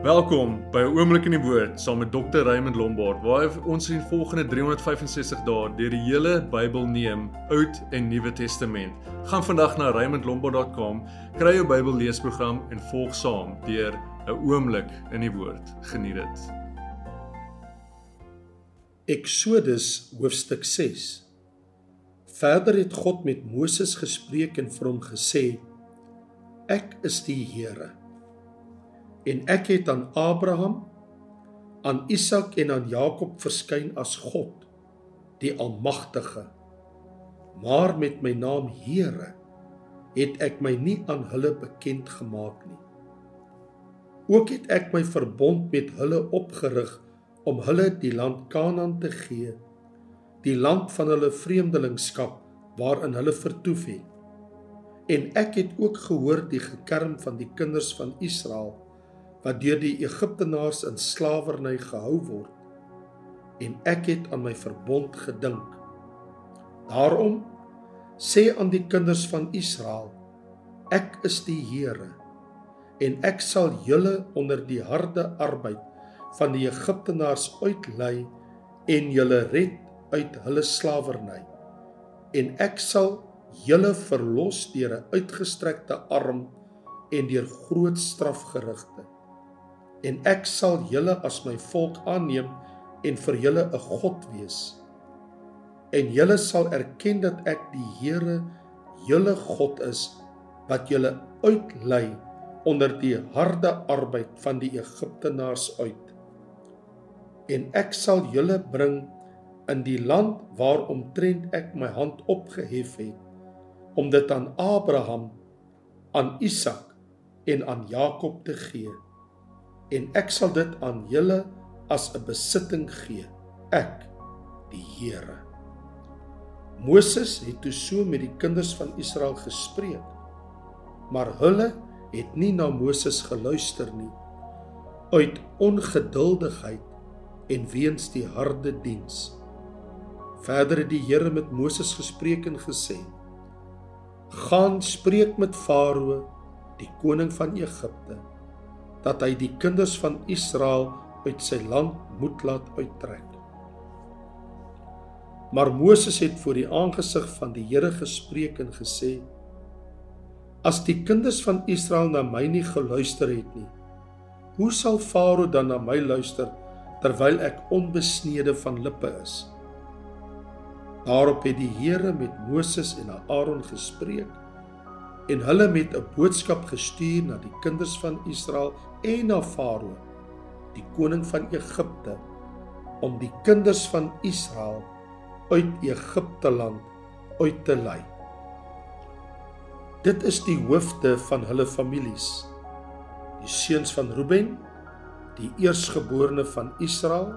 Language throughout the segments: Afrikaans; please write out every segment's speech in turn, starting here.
Welkom by 'n oomblik in die woord saam met Dr. Raymond Lombard waar ons in volgende 365 dae deur die hele Bybel neem, Oud en Nuwe Testament. Gaan vandag na raymondlombard.com, kry jou Bybel leesprogram en volg saam deur 'n oomblik in die woord. Geniet dit. Eksodus hoofstuk 6. Verder het God met Moses gespreek en vir hom gesê: Ek is die Here en ek het aan Abraham, aan Isak en aan Jakob verskyn as God, die Almagtige. Maar met my naam Here het ek my nie aan hulle bekend gemaak nie. Ook het ek my verbond met hulle opgerig om hulle die land Kanaan te gee, die land van hulle vreemdelingskap waarin hulle vertoef het. En ek het ook gehoor die gekerm van die kinders van Israel wat deur die Egiptenaars in slawerny gehou word en ek het aan my verbond gedink. Daarom sê aan die kinders van Israel: Ek is die Here en ek sal julle onder die harde arbeid van die Egiptenaars uitlei en julle red uit hulle slawerny. En ek sal julle verlos deur 'n uitgestrekte arm en deur groot strafgerigte en ek sal julle as my volk aanneem en vir julle 'n God wees. En julle sal erken dat ek die Here, julle God is wat julle uitlei onder die harde arbeid van die Egiptenaars uit. En ek sal julle bring in die land waaromtrent ek my hand opgehef het om dit aan Abraham, aan Isak en aan Jakob te gee en ek sal dit aan julle as 'n besitting gee. Ek die Here. Moses het toe so met die kinders van Israel gespreek maar hulle het nie na Moses geluister nie. Uit ongeduldigheid en weens die harde diens. Verder het die Here met Moses gespreek en gesê gaan spreek met Farao die koning van Egipte dat hy die kinders van Israel uit sy land moet laat uittrek. Maar Moses het voor die aangesig van die Here gespreek en gesê: As die kinders van Israel na my nie geluister het nie, hoe sal Farao dan na my luister terwyl ek onbesnede van lippe is? Daarop het die Here met Moses en Aaron gespreek en hulle met 'n boodskap gestuur na die kinders van Israel en na Farao, die koning van Egipte, om die kinders van Israel uit Egipte land uit te lei. Dit is die hoofde van hulle families. Die seuns van Reuben, die eersgeborene van Israel,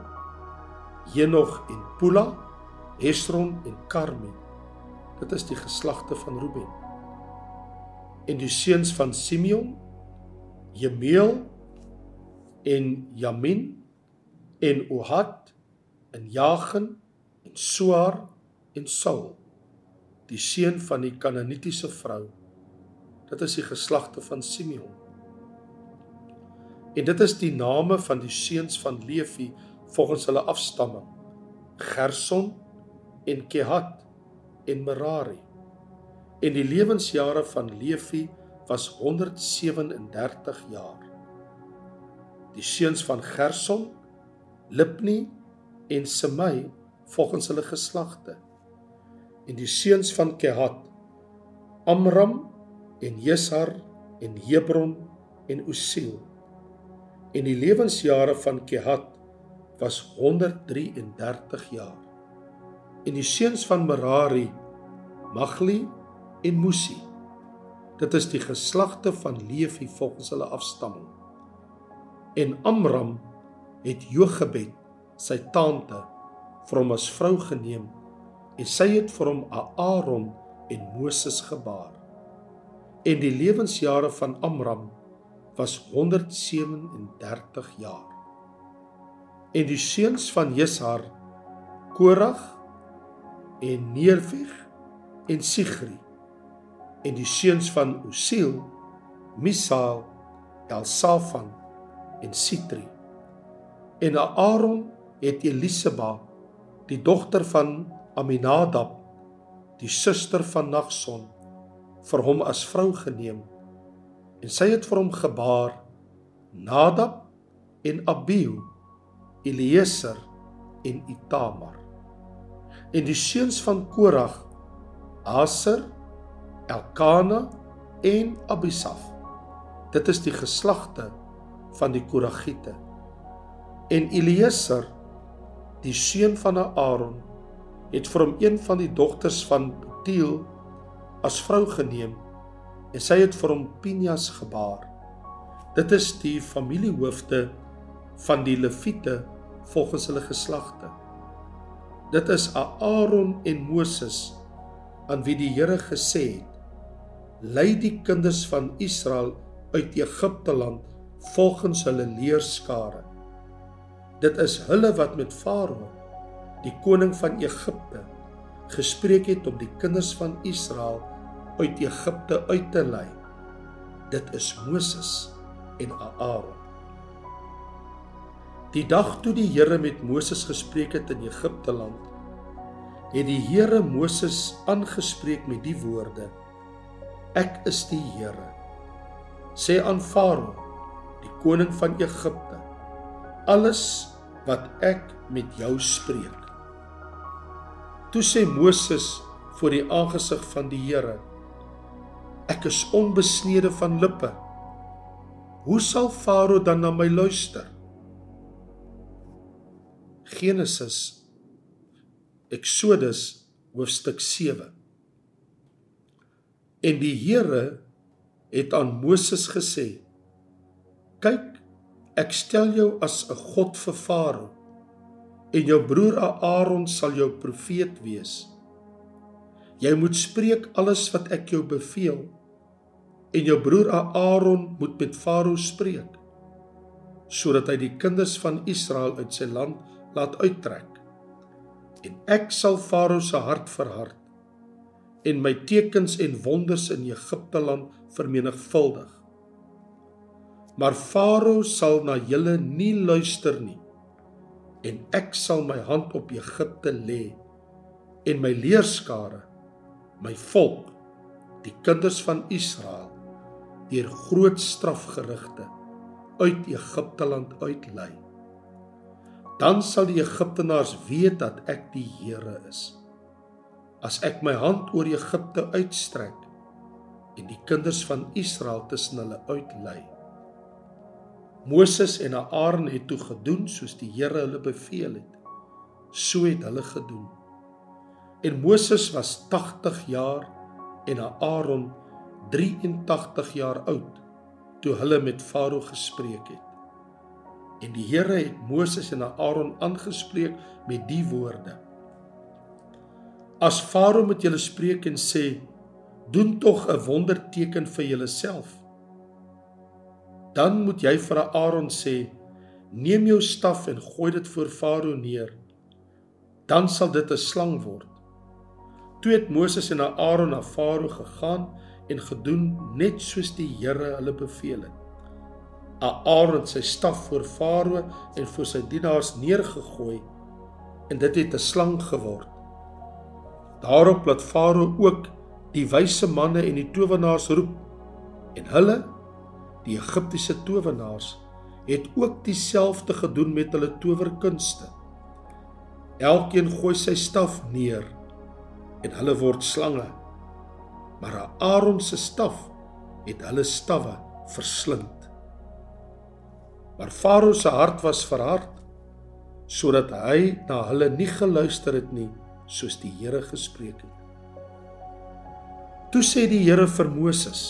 Henog en Pula, Hesron en Karmi. Dit is die geslagte van Reuben en die seuns van Simeon, Jemeel en Jamin en Ohad en Jagen en Soar en Saul, die seun van die Kanaanitiese vrou. Dit is die geslagte van Simeon. En dit is die name van die seuns van Levi volgens hulle afstamming: Gerson en Kehat en Merari en die lewensjare van Levi was 137 jaar. Die seuns van Gerson, Lipni en Semai volgens hulle geslagte. En die seuns van Kehat, Amram en Jesar en Hebron en Usiel. En die lewensjare van Kehat was 133 jaar. En die seuns van Merari, Magli en Musi. Dit is die geslagte van Levi volgens hulle afstamming. En Amram het Jochebed, sy tante, vir hom as vrou geneem en sy het vir hom Aaron en Moses gebaar. En die lewensjare van Amram was 137 jaar. En die seuns van Jesar, Korag en Neervig en Sigri en die seuns van Usiel, Misael, Elsafan en Sitri. En Aaron het Eliseba, die dogter van Aminadab, die suster van Nagson, vir hom as vrou geneem. En sy het vir hom gebaar Nadab en Abihu, Eliezer en Itamar. En die seuns van Korag, Aser, Elkana en Abisaf. Dit is die geslagte van die Koragiete. En Eliezer, die seun van Aaron, het vir hom een van die dogters van Tiel as vrou geneem en sy het vir hom Pinjas gebaar. Dit is die familiehoofde van die Lewiete volgens hulle geslagte. Dit is Aaron en Moses aan wie die Here gesê het: "Lei die kinders van Israel uit Egipte land volgens hulle leerskare." Dit is hulle wat met Farao, die koning van Egipte, gespreek het om die kinders van Israel uit Egipte uit te lei. Dit is Moses en Aaron. Die dag toe die Here met Moses gespreek het in Egipte land, het die Here Moses aangespreek met die woorde: Ek is die Here. Sê aan Farao, koning van Egipte, alles wat ek met jou spreek. Toe sê Moses voor die aangesig van die Here: Ek is onbesnede van lippe. Hoe sal Farao dan na my luister? Genesis Exodus hoofstuk 7 En die Here het aan Moses gesê: Kyk, ek stel jou as 'n God vir Farao en jou broer Aaron sal jou profeet wees. Jy moet spreek alles wat ek jou beveel en jou broer Aaron moet met Farao spreek sodat hy die kinders van Israel uit sy land laat uittrek. En ek sal Farao se hart verhard en my tekens en wonders in Egipte land vermenigvuldig. Maar Farao sal na julle nie luister nie. En ek sal my hand op Egipte lê en my leerskare, my volk, die kinders van Israel, deur groot strafgerigte uit Egipte land uitlei. Dan sal die Egiptenaars weet dat ek die Here is. As ek my hand oor Egipte uitstrek en die kinders van Israel tussen hulle uitlei. Moses en Aaron het toe gedoen soos die Here hulle beveel het. So het hulle gedoen. En Moses was 80 jaar en Aaron 83 jaar oud toe hulle met Farao gespreek het. En die Here het Moses en Aaron aangespreek met die woorde: As Farao met julle spreek en sê: "Doen tog 'n wonderteken vir julleself." Dan moet jy vir Aaron sê: "Neem jou staf en gooi dit voor Farao neer." Dan sal dit 'n slang word. Toe het Moses en Aaron na Farao gegaan en gedoen net soos die Here hulle beveel het. Aaron het sy staf voor Farao en voor sy dienaars neergegooi en dit het 'n slang geword. Daarop laat Farao ook die wyse manne en die towenaars roep en hulle die Egiptiese towenaars het ook dieselfde gedoen met hulle towerkunste. Elkeen gooi sy staf neer en hulle word slange. Maar Aaron se staf het hulle stawwe verslind. Maar Farao se hart was verhard sodat hy na hulle nie geluister het nie soos die Here gespreek het. Toe sê die Here vir Moses: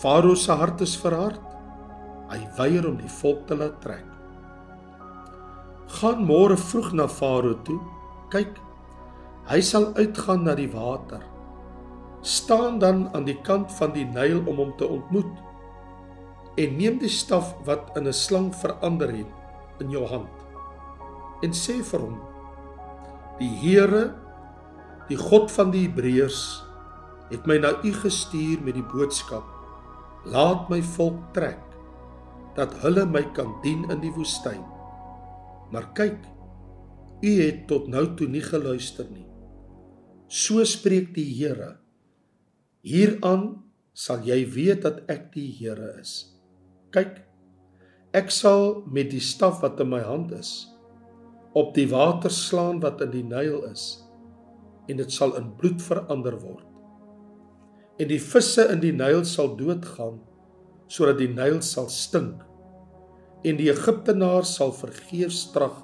Farao se hart is verhard. Hy weier om die volk te laat trek. Gaan môre vroeg na Farao toe. Kyk, hy sal uitgaan na die water. Staan dan aan die kant van die Nyl om hom te ontmoet. En neem die staf wat in 'n slang verander het in jou hand. En sê vir hom: Die Here, die God van die Hebreërs, het my na u gestuur met die boodskap: Laat my volk trek dat hulle my kan dien in die woestyn. Maar kyk, u het tot nou toe nie geluister nie. So spreek die Here. Hieraan sal jy weet dat ek die Here is. Kyk, ek sal met die staf wat in my hand is op die water slaan wat in die Nyl is en dit sal in bloed verander word. En die visse in die Nyl sal doodgaan sodat die Nyl sal stink en die Egiptenaars sal vergeefs strag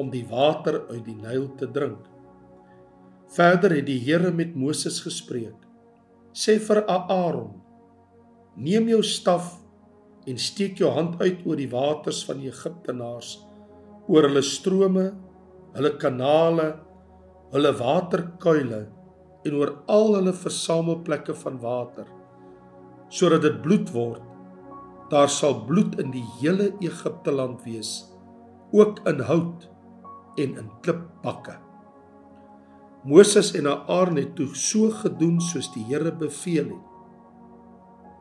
om die water uit die Nyl te drink. Verder het die Here met Moses gespreek. Sê vir Aaron: Neem jou staf en steek jou hand uit oor die waters van die Egiptenaars, oor hulle strome, hulle kanale, hulle waterkuile en oor al hulle versamelplekke van water, sodat dit bloed word daar sal bloed in die hele Egipte land wees, ook in hout en in klipbakke. Moses en Aaron het toe so gedoen soos die Here beveel het.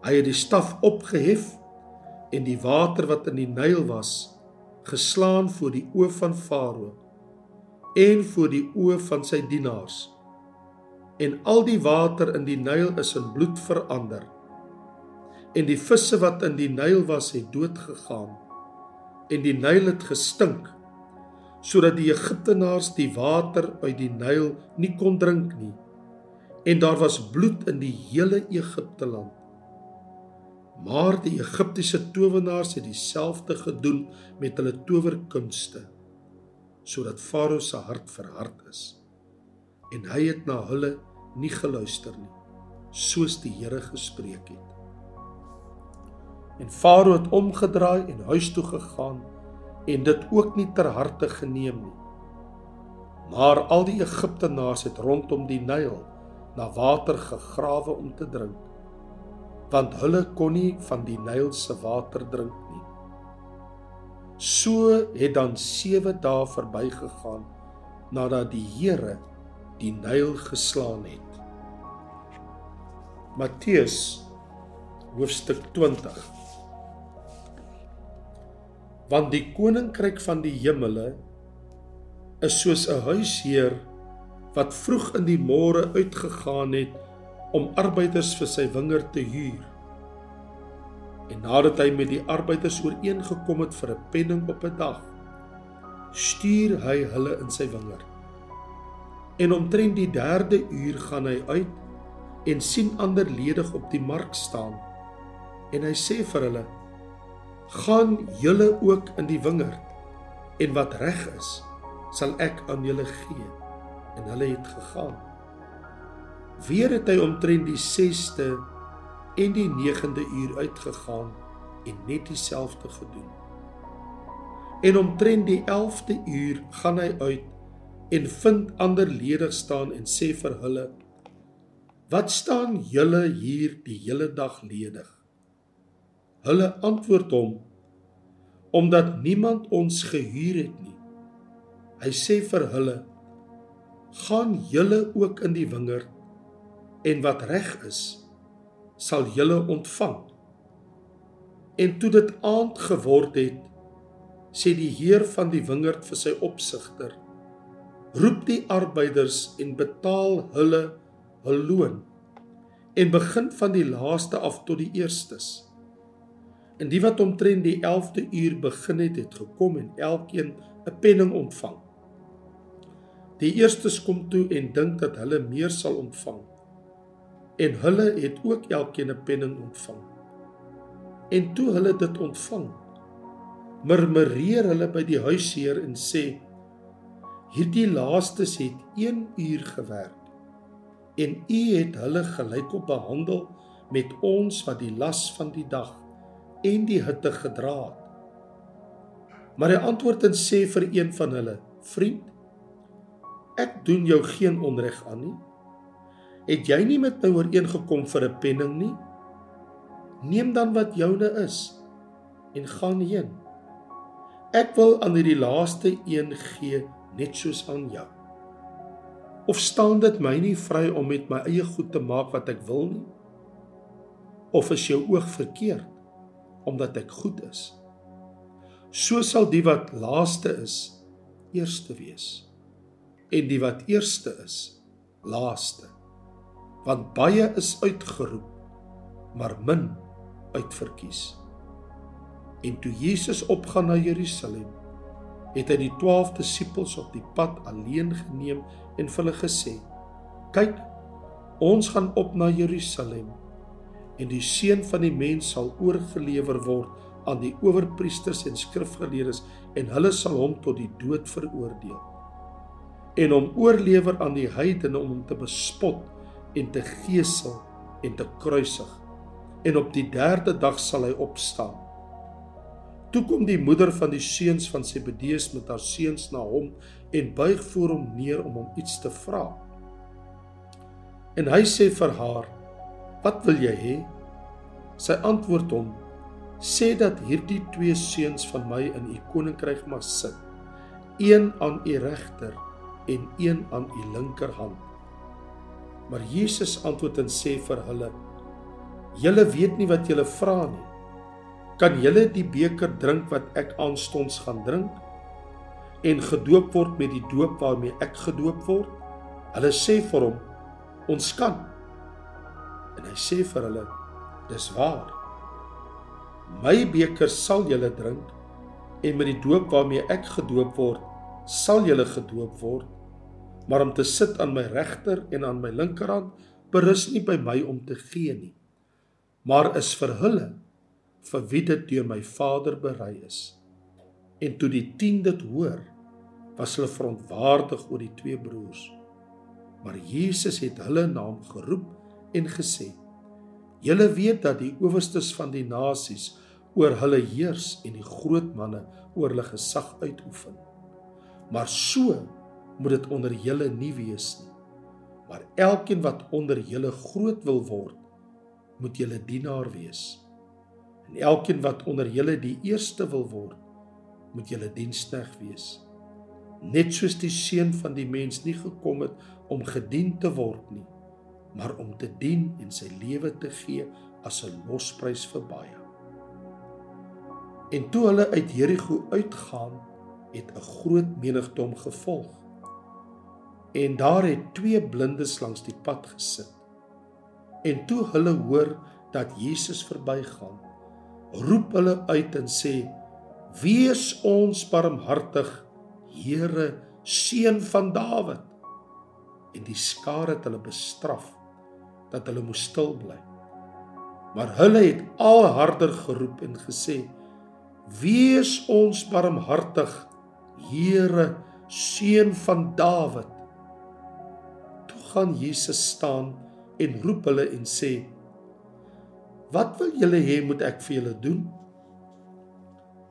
Hy het die staf opgehef en die water wat in die Nyl was, geslaan voor die oë van Farao en voor die oë van sy dienaars. En al die water in die Nyl is in bloed verander. En die visse wat in die Nyl was het dood gegaan. En die Nyl het gestink sodat die Egiptenaars die water uit die Nyl nie kon drink nie. En daar was bloed in die hele Egipte land. Maar die Egiptiese towenaars het dieselfde gedoen met hulle towerkunste sodat Farao se hart verhard is en hy het na hulle nie geluister nie soos die Here gespreek het En Farao het omgedraai en huis toe gegaan en dit ook nie ter harte geneem nie. Maar al die Egiptenaars het rondom die Nyl na water gegrawe om te drink, want hulle kon nie van die Nyl se water drink nie. So het dan 7 dae verbygegaan nadat die Here die Nyl geslaan het. Matteus hoofstuk 20 want die koninkryk van die hemele is soos 'n huisheer wat vroeg in die môre uitgegaan het om arbeiders vir sy wingerd te huur. En nadat hy met die arbeiders ooreengekom het vir 'n penning op 'n dag, stuur hy hulle in sy wingerd. En omtrent die 3de uur gaan hy uit en sien ander ledig op die mark staan. En hy sê vir hulle: gaan julle ook in die wingerd en wat reg is sal ek aan julle gee. En hulle het gegaan. Weer het hy omtrent die 6ste en die 9de uur uitgegaan en net dieselfde gedoen. En omtrent die 11de uur gaan hy uit en vind ander ledig staan en sê vir hulle wat staan julle hier die hele dag ledig Hulle antwoord hom omdat niemand ons gehuur het nie. Hy sê vir hulle: "Gaan julle ook in die wingerd en wat reg is, sal julle ontvang." En toe dit aand geword het, sê die heer van die wingerd vir sy opsigter: "Roep die arbeiders en betaal hulle hul loon en begin van die laaste af tot die eerstes." En die wat omtrent die 11de uur begin het, het gekom en elkeen 'n penning ontvang. Die eerstes kom toe en dink dat hulle meer sal ontvang. En hulle het ook elkeen 'n penning ontvang. En toe hulle dit ontvang, murmureer hulle by die huisheer en sê: "Hierdie laastes het 1 uur gewerk en u het hulle gelykop behandel met ons wat die las van die dag en die hitte gedra het. Maar hy antwoord en sê vir een van hulle: "Vriend, ek doen jou geen onreg aan nie. Het jy nie met my ooreengekom vir 'n penning nie? Neem dan wat joune is en gaan heen. Ek wil aan hierdie laaste een gee net soos aan jou. Of staan dit my nie vry om met my eie goed te maak wat ek wil nie? Of is jou oog verkeerd?" omdat ek goed is. so sal die wat laaste is eerste wees en die wat eerste is laaste want baie is uitgeroep maar min uitverkies en toe Jesus opgaan na Jerusalem het hy die 12 disippels op die pad alleen geneem en vir hulle gesê kyk ons gaan op na Jerusalem en die seun van die mens sal oorgelewer word aan die owerpriesters en skrifgeleerdes en hulle sal hom tot die dood veroordeel. En hom oorlewer aan die heidene om hom te bespot en te gesel en te kruisig. En op die derde dag sal hy opstaan toe kom die moeder van die seuns van Zebedeus met haar seuns na hom en buig voor hom neer om hom iets te vra. En hy sê vir haar wat wil jy hê? Sy antwoord hom sê dat hierdie twee seuns van my in u koninkryk mag sit een aan u regter en een aan u linkerhand. Maar Jesus antwoord en sê vir hulle julle weet nie wat julle vra nie kan julle die beker drink wat ek aanstonds gaan drink en gedoop word met die doop waarmee ek gedoop word? Hulle sê vir hom ons kan. En hy sê vir hulle dis waar. My beker sal julle drink en met die doop waarmee ek gedoop word, sal julle gedoop word. Maar om te sit aan my regter en aan my linkerhand berus nie by my om te gee nie, maar is vir hulle vir wie dit deur my Vader berei is. En toe die 10 dit hoor, was hulle verontwaardig oor die twee broers. Maar Jesus het hulle naam geroep en gesê: Julle weet dat die owerstes van die nasies oor hulle heers en die groot manne oor hulle gesag uitoefen. Maar so moet dit onder julle nie wees nie. Maar elkeen wat onder julle groot wil word, moet julle dienaar wees. En elkeen wat onder julle die eerste wil word, moet julle diensknegt wees. Net soos die seun van die mens nie gekom het om gedien te word nie, maar om te dien en sy lewe te gee as 'n losprys vir baie. En toe hulle uit Jerigo uitgaan, het 'n groot menigte hom gevolg. En daar het twee blindes langs die pad gesit. En toe hulle hoor dat Jesus verbygaan, roep hulle uit en sê: "Wees ons barmhartig, Here, seun van Dawid." En die skare het hulle bestraf dat hulle moes stil bly. Maar hulle het al harder geroep en gesê: Wees ons barmhartig, Here, seun van Dawid. Toe gaan Jesus staan en roep hulle en sê: Wat wil julle hê moet ek vir julle doen?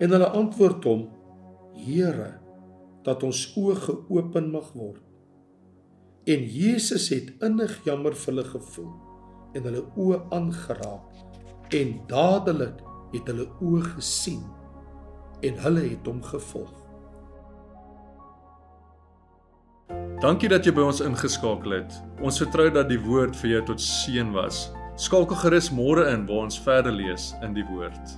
En hulle antwoord hom: Here, dat ons oë geopen mag word. En Jesus het innig jammer vir hulle gevoel en hulle oë aangeraak en dadelik het hulle oë gesien en hulle het hom gevolg. Dankie dat jy by ons ingeskakel het. Ons vertrou dat die woord vir jou tot seën was. Skakel gerus môre in waar ons verder lees in die woord.